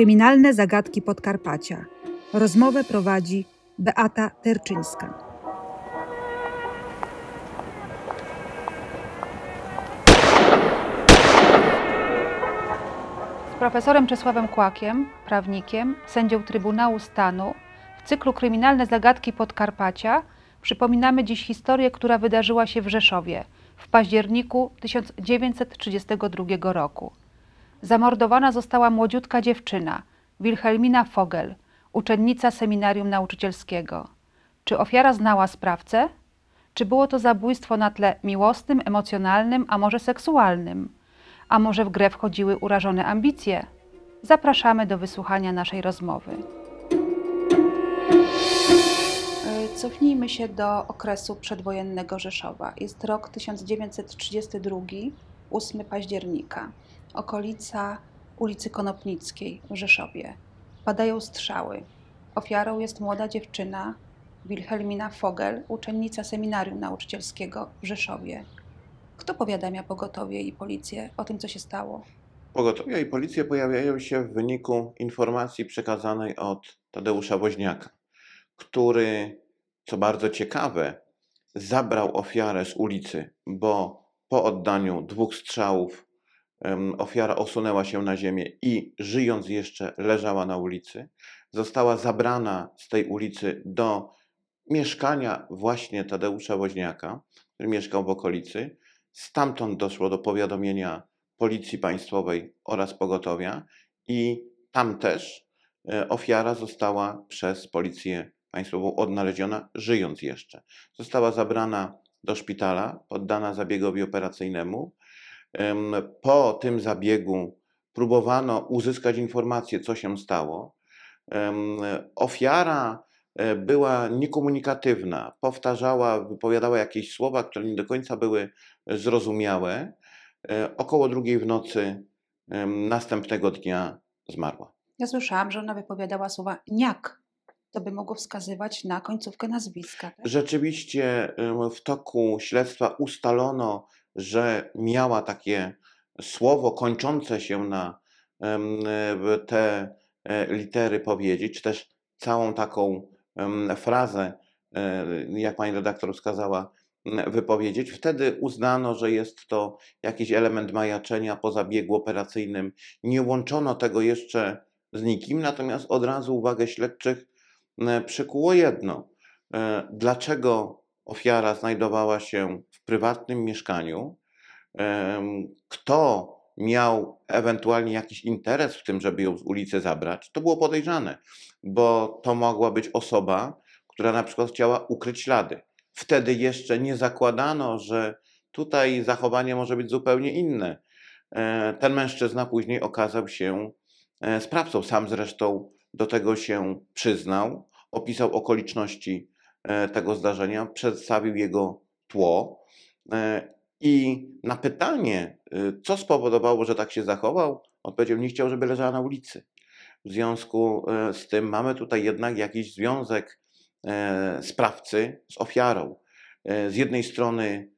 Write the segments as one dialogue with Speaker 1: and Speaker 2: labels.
Speaker 1: Kryminalne zagadki Podkarpacia. Rozmowę prowadzi Beata Terczyńska.
Speaker 2: Z profesorem Czesławem Kłakiem, prawnikiem, sędzią Trybunału Stanu w cyklu Kryminalne zagadki Podkarpacia przypominamy dziś historię, która wydarzyła się w Rzeszowie w październiku 1932 roku. Zamordowana została młodziutka dziewczyna, Wilhelmina Fogel, uczennica seminarium nauczycielskiego. Czy ofiara znała sprawcę? Czy było to zabójstwo na tle miłosnym, emocjonalnym, a może seksualnym? A może w grę wchodziły urażone ambicje? Zapraszamy do wysłuchania naszej rozmowy. E, Cofnijmy się do okresu przedwojennego Rzeszowa. Jest rok 1932, 8 października, okolica ulicy Konopnickiej w Rzeszowie. Padają strzały. Ofiarą jest młoda dziewczyna Wilhelmina Fogel, uczennica seminarium nauczycielskiego w Rzeszowie. Kto powiadamia pogotowie i policję o tym, co się stało?
Speaker 3: Pogotowie i policja pojawiają się w wyniku informacji przekazanej od Tadeusza Woźniaka, który, co bardzo ciekawe, zabrał ofiarę z ulicy, bo po oddaniu dwóch strzałów ofiara osunęła się na ziemię i żyjąc jeszcze leżała na ulicy. Została zabrana z tej ulicy do mieszkania właśnie Tadeusza Woźniaka, który mieszkał w okolicy. Stamtąd doszło do powiadomienia Policji Państwowej oraz pogotowia i tam też e, ofiara została przez Policję Państwową odnaleziona, żyjąc jeszcze. Została zabrana do szpitala, poddana zabiegowi operacyjnemu. Po tym zabiegu próbowano uzyskać informację, co się stało. Ofiara e, była niekomunikatywna, powtarzała, wypowiadała jakieś słowa, które nie do końca były zrozumiałe. E, Około drugiej w nocy następnego dnia zmarła.
Speaker 2: Ja słyszałam, że ona wypowiadała słowa niak. To by mogło wskazywać na końcówkę nazwiska. Tak?
Speaker 3: Rzeczywiście w toku śledztwa ustalono, że miała takie słowo kończące się na te e, litery powiedzieć, czy też całą taką frazę, e, jak pani redaktor wskazała, wypowiedzieć. Wtedy uznano, że jest to jakiś element majaczenia po zabiegu operacyjnym. Nie łączono tego jeszcze z nikim, natomiast od razu uwagę śledczych przykuło jedno. E, Dlaczego ofiara znajdowała się prywatnym mieszkaniu? Kto miał ewentualnie jakiś interes w tym, żeby ją z ulicy zabrać? To było podejrzane, bo to mogła być osoba, która na przykład chciała ukryć ślady. Wtedy jeszcze nie zakładano, że tutaj zachowanie może być zupełnie inne. E, Ten mężczyzna później okazał się e, sprawcą. Sam zresztą do tego się przyznał, opisał okoliczności e, tego zdarzenia, przedstawił jego tło. E, I na pytanie, y, co spowodowało, że tak się zachował, odpowiedział: Nie chciał, żeby leżała na ulicy. W związku e, z tym mamy tutaj jednak jakiś związek e, sprawcy z ofiarą. Z jednej strony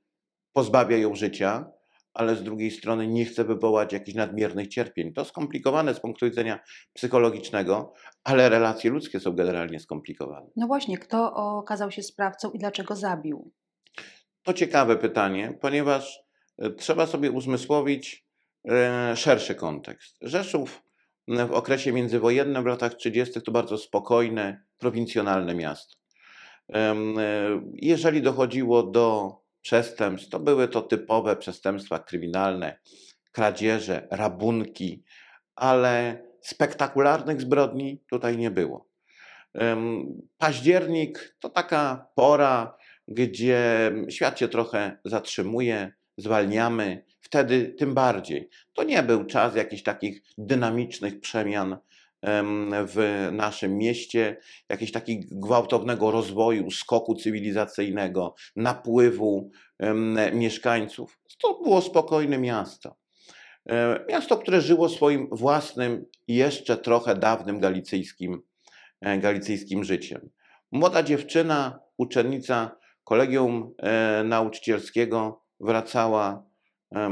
Speaker 3: pozbawia ją życia, ale z drugiej strony nie chce wywołać jakichś nadmiernych cierpień. To skomplikowane z punktu widzenia psychologicznego, ale relacje ludzkie są generalnie skomplikowane.
Speaker 2: No właśnie, kto okazał się sprawcą i dlaczego zabił?
Speaker 3: To ciekawe pytanie, ponieważ e, trzeba sobie uzmysłowić e, szerszy kontekst. Rzeszów w okresie międzywojennym w latach 30. to bardzo spokojne, prowincjonalne miasto. E, Jeżeli dochodziło do przestępstw, to były to typowe przestępstwa kryminalne, kradzieże, rabunki, ale spektakularnych zbrodni tutaj nie było. Październik to taka pora, gdzie świat się trochę zatrzymuje, zwalniamy, wtedy tym bardziej. To nie był czas jakichś takich dynamicznych przemian em, w naszym mieście, jakiegoś takiego gwałtownego rozwoju, skoku cywilizacyjnego, napływu mieszkańców. To było spokojne miasto. E, Miasto, które żyło swoim własnym, jeszcze trochę dawnym galicyjskim, e, galicyjskim życiem. Młoda dziewczyna, uczennica kolegium e, nauczycielskiego wracała e,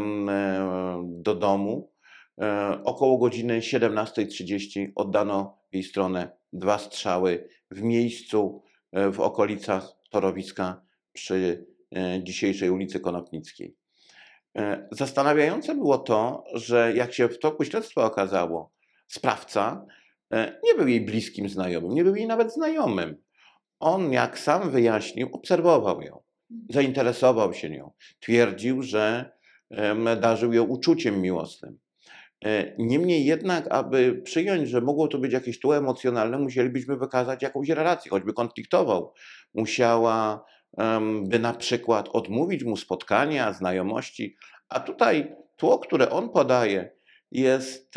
Speaker 3: do domu. E, około godziny 17.30 oddano w jej stronę dwa strzały w miejscu w okolicach Torowiska przy dzisiejszej ulicy Konopnickiej. Zastanawiające było to, że jak się w toku śledztwa okazało, sprawca nie był jej bliskim znajomym, nie był jej nawet znajomym. On, jak sam wyjaśnił, obserwował ją, zainteresował się nią. Twierdził, że darzył ją uczuciem miłosnym. E, niemniej jednak, aby przyjąć, że mogło to być jakieś tło emocjonalne, musielibyśmy wykazać jakąś relację, choćby konfliktował. Musiała by na przykład odmówić mu spotkania, znajomości, a tutaj tło, które on podaje, jest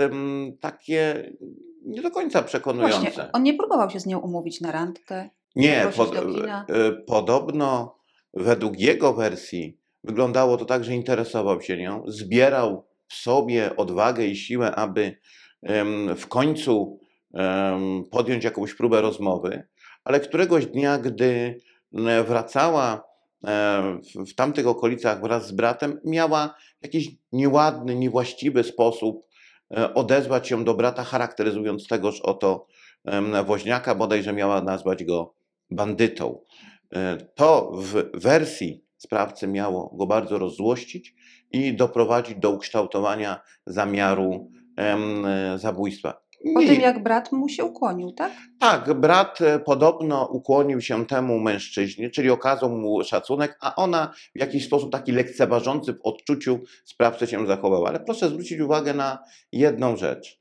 Speaker 3: takie nie do końca przekonujące.
Speaker 2: Właśnie, on nie próbował się z nią umówić na randkę?
Speaker 3: Nie, pod, e, podobno według jego wersji wyglądało to tak, że interesował się nią, zbierał w sobie odwagę i siłę, aby w końcu podjąć jakąś próbę rozmowy, ale któregoś dnia, gdy wracała w tamtych okolicach wraz z bratem, miała jakiś nieładny, niewłaściwy sposób e, odezwać się do brata, charakteryzując tegoż oto woźniaka, bodajże miała nazwać go bandytą. E, to w wersji sprawcy miało go bardzo rozzłościć i doprowadzić do ukształtowania zamiaru em, zabójstwa.
Speaker 2: Po tym jak brat mu się ukłonił, tak?
Speaker 3: Tak, brat e, podobno ukłonił się temu mężczyźnie, czyli okazał mu szacunek, a ona w jakiś sposób taki lekceważący w odczuciu sprawcy się zachowała. Ale proszę zwrócić uwagę na jedną rzecz.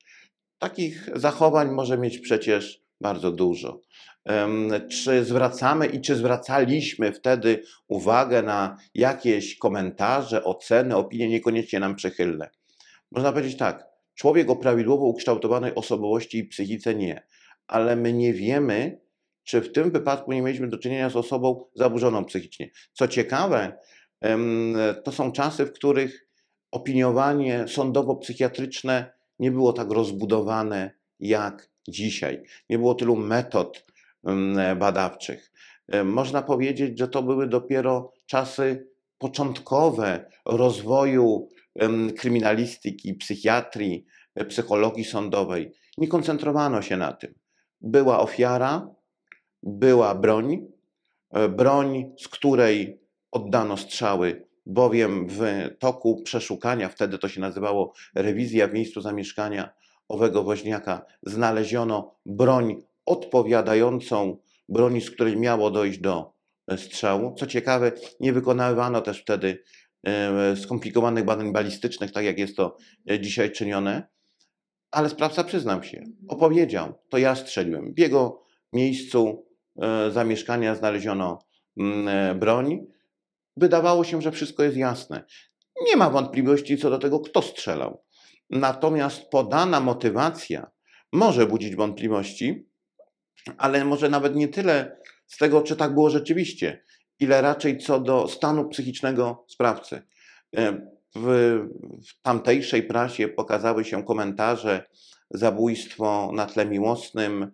Speaker 3: Takich zachowań może mieć przecież bardzo dużo czy zwracamy i czy zwracaliśmy wtedy uwagę na jakieś komentarze, oceny, opinie niekoniecznie nam przychylne. Można powiedzieć tak, człowiek o prawidłowo ukształtowanej osobowości i psychice nie, ale my nie wiemy, czy w tym wypadku nie mieliśmy do czynienia z osobą zaburzoną psychicznie. Co ciekawe, to są czasy, w których opiniowanie sądowo-psychiatryczne nie było tak rozbudowane jak dzisiaj. Nie było tylu metod badawczych. E, można powiedzieć, że to były dopiero czasy początkowe rozwoju kryminalistyki, psychiatrii, e, psychologii sądowej. Nie koncentrowano się na tym. Była ofiara, była broń, e, broń, z której oddano strzały, bowiem w toku przeszukania, wtedy to się nazywało rewizja w miejscu zamieszkania owego woźniaka, znaleziono broń odpowiadającą broni, z której miało dojść do e, strzału. Co ciekawe, nie wykonywano też wtedy e, skomplikowanych badań balistycznych, tak jak jest to e, dzisiaj czynione, ale sprawca przyznał się, opowiedział, to ja strzeliłem. W jego miejscu zamieszkania znaleziono mm, broń. Wydawało się, że wszystko jest jasne. Nie ma wątpliwości co do tego, kto strzelał. Natomiast podana motywacja może budzić wątpliwości, ale może nawet nie tyle z tego, czy tak było rzeczywiście, ile raczej co do stanu psychicznego sprawcy. E, w, w tamtejszej prasie pokazały się komentarze zabójstwo na tle miłosnym,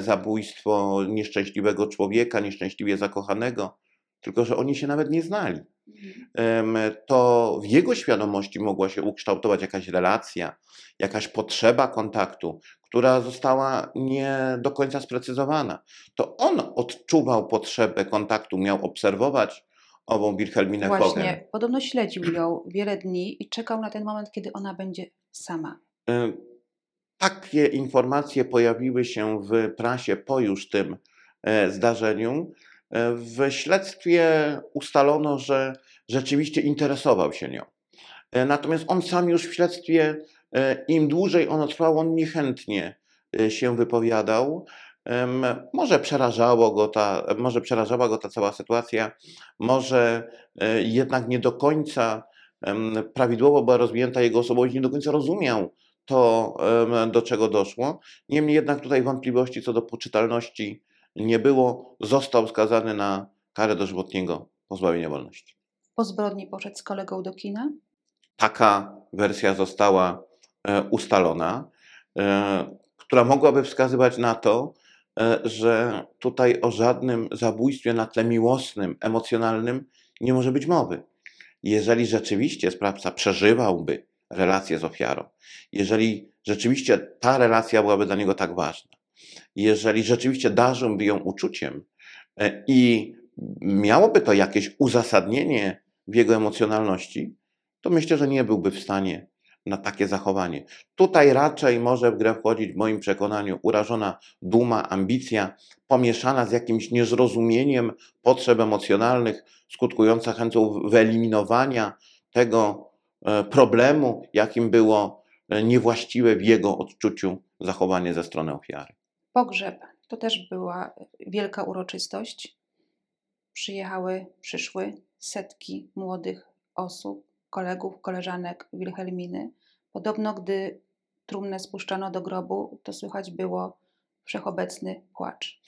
Speaker 3: zabójstwo nieszczęśliwego człowieka, nieszczęśliwie zakochanego, tylko że oni się nawet nie znali. To w jego świadomości mogła się ukształtować jakaś relacja, jakaś potrzeba kontaktu, która została nie do końca sprecyzowana. To on odczuwał potrzebę kontaktu, miał obserwować ową Wilhelminę
Speaker 2: Właśnie,
Speaker 3: Fogen.
Speaker 2: podobno śledził ją wiele dni i czekał na ten moment, kiedy ona będzie sama.
Speaker 3: Takie informacje pojawiły się w prasie po już tym e, zdarzeniu. E, w śledztwie ustalono, że rzeczywiście interesował się nią. E, natomiast on sam już w śledztwie E, Im dłużej ono trwało, on niechętnie się wypowiadał. Może przerażało go ta, może przerażała go ta cała sytuacja, może jednak nie do końca prawidłowo była rozwinięta jego osobowość, nie do końca rozumiał to, do czego doszło. Niemniej jednak tutaj wątpliwości co do poczytalności nie było. Został skazany na karę dożywotniego pozbawienia wolności.
Speaker 2: Po zbrodni poszedł z kolegą do kina?
Speaker 3: Taka wersja została E, ustalona, e, która mogłaby wskazywać na to, e, że tutaj o żadnym zabójstwie na tle miłosnym, emocjonalnym nie może być mowy. Jeżeli rzeczywiście sprawca przeżywałby relację z ofiarą. Jeżeli rzeczywiście ta relacja byłaby dla niego tak ważna, jeżeli rzeczywiście darzyłby ją uczuciem e, i miałoby to jakieś uzasadnienie w jego emocjonalności, to myślę, że nie byłby w stanie na takie zachowanie. Tutaj raczej może w grę wchodzić, w moim przekonaniu, urażona duma, ambicja, pomieszana z jakimś niezrozumieniem potrzeb emocjonalnych, skutkująca chęcią wyeliminowania tego e, problemu, jakim było e, niewłaściwe w jego odczuciu zachowanie ze strony ofiary.
Speaker 2: Pogrzeb to też była wielka uroczystość. Przyjechały, przyszły setki młodych osób, kolegów, koleżanek Wilhelminy. Podobno, gdy trumnę spuszczano do grobu, to słychać było wszechobecny płacz.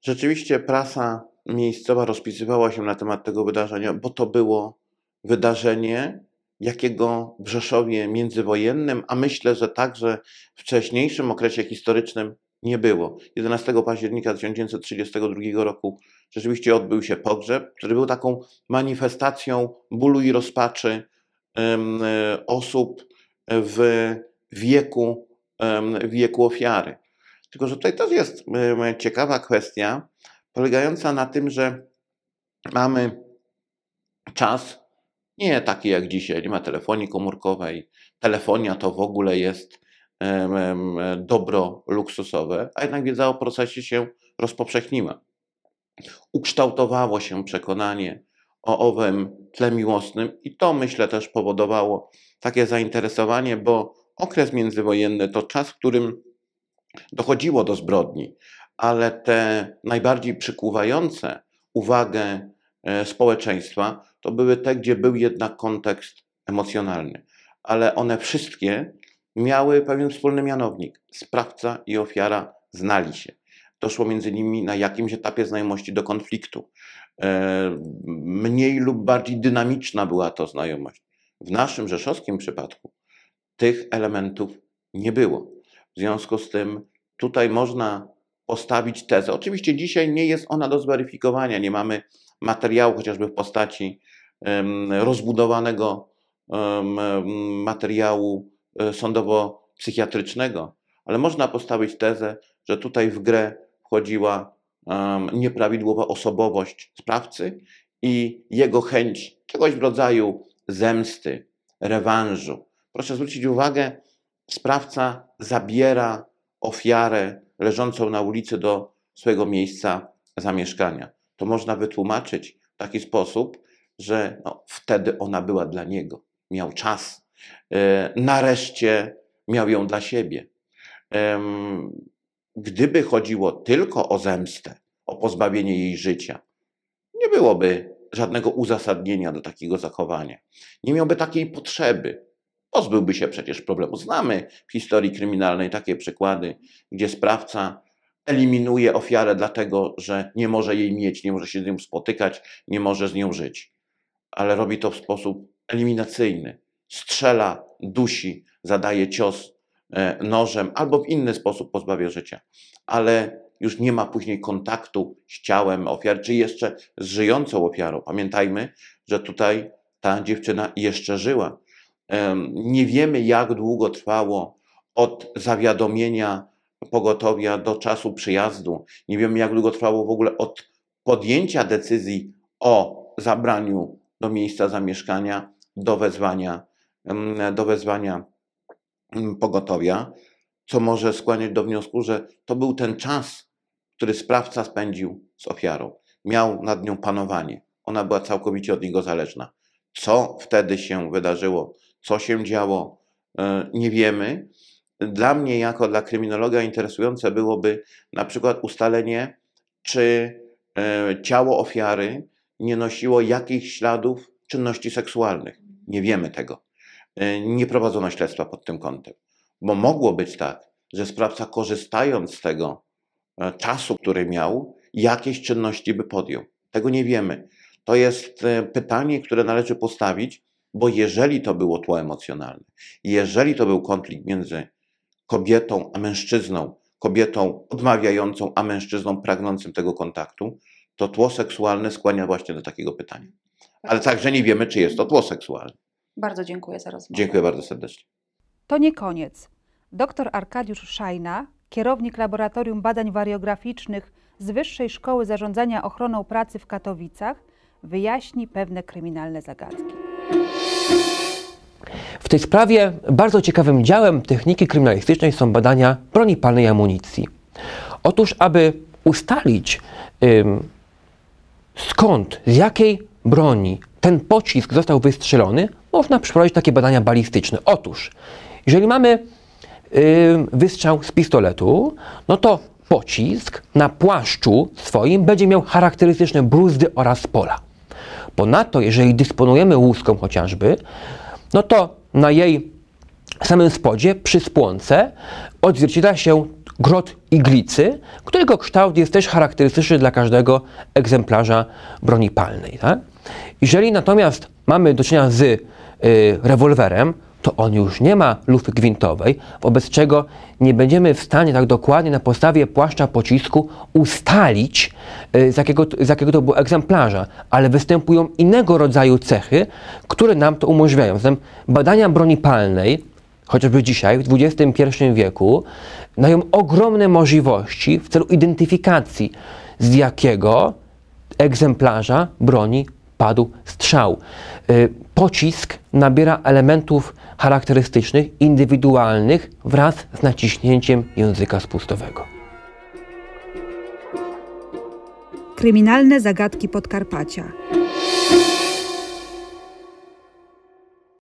Speaker 3: Rzeczywiście prasa miejscowa rozpisywała się na temat tego wydarzenia, bo to było wydarzenie, jakiego w Rzeszowie międzywojennym, a myślę, że także w wcześniejszym okresie historycznym nie było. 11 października 1932 roku rzeczywiście odbył się pogrzeb, który był taką manifestacją bólu i rozpaczy e, osób w wieku, wieku ofiary. Tylko, że tutaj też jest ciekawa kwestia, polegająca na tym, że mamy czas nie taki jak dzisiaj, nie ma telefonii komórkowej. Telefonia to w ogóle jest dobro luksusowe, a jednak wiedza o procesie się rozpowszechniła. Ukształtowało się przekonanie o owym tle miłosnym i to myślę też powodowało takie zainteresowanie, bo okres międzywojenny to czas, w którym dochodziło do zbrodni, ale te najbardziej przykuwające uwagę e, społeczeństwa to były te, gdzie był jednak kontekst emocjonalny. Ale one wszystkie miały pewien wspólny mianownik. Sprawca i ofiara znali się. Doszło między nimi na jakimś etapie znajomości do konfliktu. E, mniej lub bardziej dynamiczna była to znajomość. W naszym rzeszowskim przypadku tych elementów nie było. W związku z tym tutaj można postawić tezę. Oczywiście dzisiaj nie jest ona do zweryfikowania. Nie mamy materiału chociażby w postaci rozbudowanego materiału sądowo-psychiatrycznego, ale można postawić tezę, że tutaj w grę wchodziła nieprawidłowa osobowość sprawcy i jego chęć czegoś w rodzaju zemsty, rewanżu. Proszę zwrócić uwagę, sprawca zabiera ofiarę leżącą na ulicy do swojego miejsca zamieszkania. To można wytłumaczyć w taki sposób, że no, wtedy ona była dla niego. Miał czas. E, nareszcie miał ją dla siebie. Gdyby chodziło tylko o zemstę, o pozbawienie jej życia, nie byłoby żadnego uzasadnienia do takiego zachowania. Nie miałby takiej potrzeby. Pozbyłby się przecież problemu. Znamy w historii kryminalnej takie przykłady, gdzie sprawca eliminuje ofiarę dlatego, że nie może jej mieć, nie może się z nią spotykać, nie może z nią żyć. Ale robi to w sposób eliminacyjny. Strzela, dusi, zadaje cios e, nożem albo w inny sposób pozbawia życia. Ale już nie ma później kontaktu z ciałem ofiary, czy jeszcze z żyjącą ofiarą. Pamiętajmy, że tutaj ta dziewczyna jeszcze żyła. Nie wiemy, jak długo trwało od zawiadomienia pogotowia do czasu przyjazdu. Nie wiemy, jak długo trwało w ogóle od podjęcia decyzji o zabraniu do miejsca zamieszkania do wezwania, do wezwania pogotowia, co może skłaniać do wniosku, że to był ten czas, który sprawca spędził z ofiarą. Miał nad nią panowanie. Ona była całkowicie od niego zależna. Co wtedy się wydarzyło, co się działo, e, nie wiemy. Dla mnie, jako dla kryminologa, interesujące byłoby na przykład ustalenie, czy e, ciało ofiary nie nosiło jakichś śladów czynności seksualnych. Nie wiemy tego. E, nie prowadzono śledztwa pod tym kątem, bo mogło być tak, że sprawca, korzystając z tego czasu, który miał, jakieś czynności by podjął. Tego nie wiemy. To jest pytanie, które należy postawić, bo jeżeli to było tło emocjonalne, jeżeli to był konflikt między kobietą a mężczyzną, kobietą odmawiającą, a mężczyzną pragnącym tego kontaktu, to tło seksualne skłania właśnie do takiego pytania. Ale także nie wiemy, czy jest to tło seksualne.
Speaker 2: Bardzo dziękuję za rozmowę.
Speaker 3: Dziękuję bardzo serdecznie.
Speaker 2: To nie koniec. Dr Arkadiusz Szajna, kierownik Laboratorium Badań Wariograficznych z Wyższej Szkoły Zarządzania Ochroną Pracy w Katowicach, wyjaśni pewne kryminalne zagadki.
Speaker 4: W tej sprawie bardzo ciekawym działem techniki kryminalistycznej są badania broni palnej i amunicji. Otóż, aby ustalić ym, skąd, z jakiej broni ten pocisk został wystrzelony, można przeprowadzić takie badania balistyczne. Otóż, jeżeli mamy wystrzał z pistoletu, no to pocisk na płaszczu swoim będzie miał charakterystyczne bruzdy oraz pola. Ponadto, jeżeli dysponujemy łuską chociażby, no to na jej samym spodzie, przy spłonce, odzwierciedla się grot iglicy, którego kształt jest też charakterystyczny dla każdego egzemplarza broni palnej. Tak? Jeżeli natomiast mamy do czynienia z y, rewolwerem, to on już nie ma lufy gwintowej, wobec czego nie będziemy w stanie tak dokładnie na podstawie płaszcza pocisku ustalić, y, z jakiego, z jakiego to było egzemplarza, ale występują innego rodzaju cechy, które nam to umożliwiają. Zatem badania broni palnej, chociażby dzisiaj, w XXI wieku, dają ogromne możliwości w celu identyfikacji, z jakiego egzemplarza broni padł strzał. Y, Pocisk nabiera elementów charakterystycznych, indywidualnych wraz z naciśnięciem języka spustowego.
Speaker 1: Kryminalne zagadki Podkarpacia.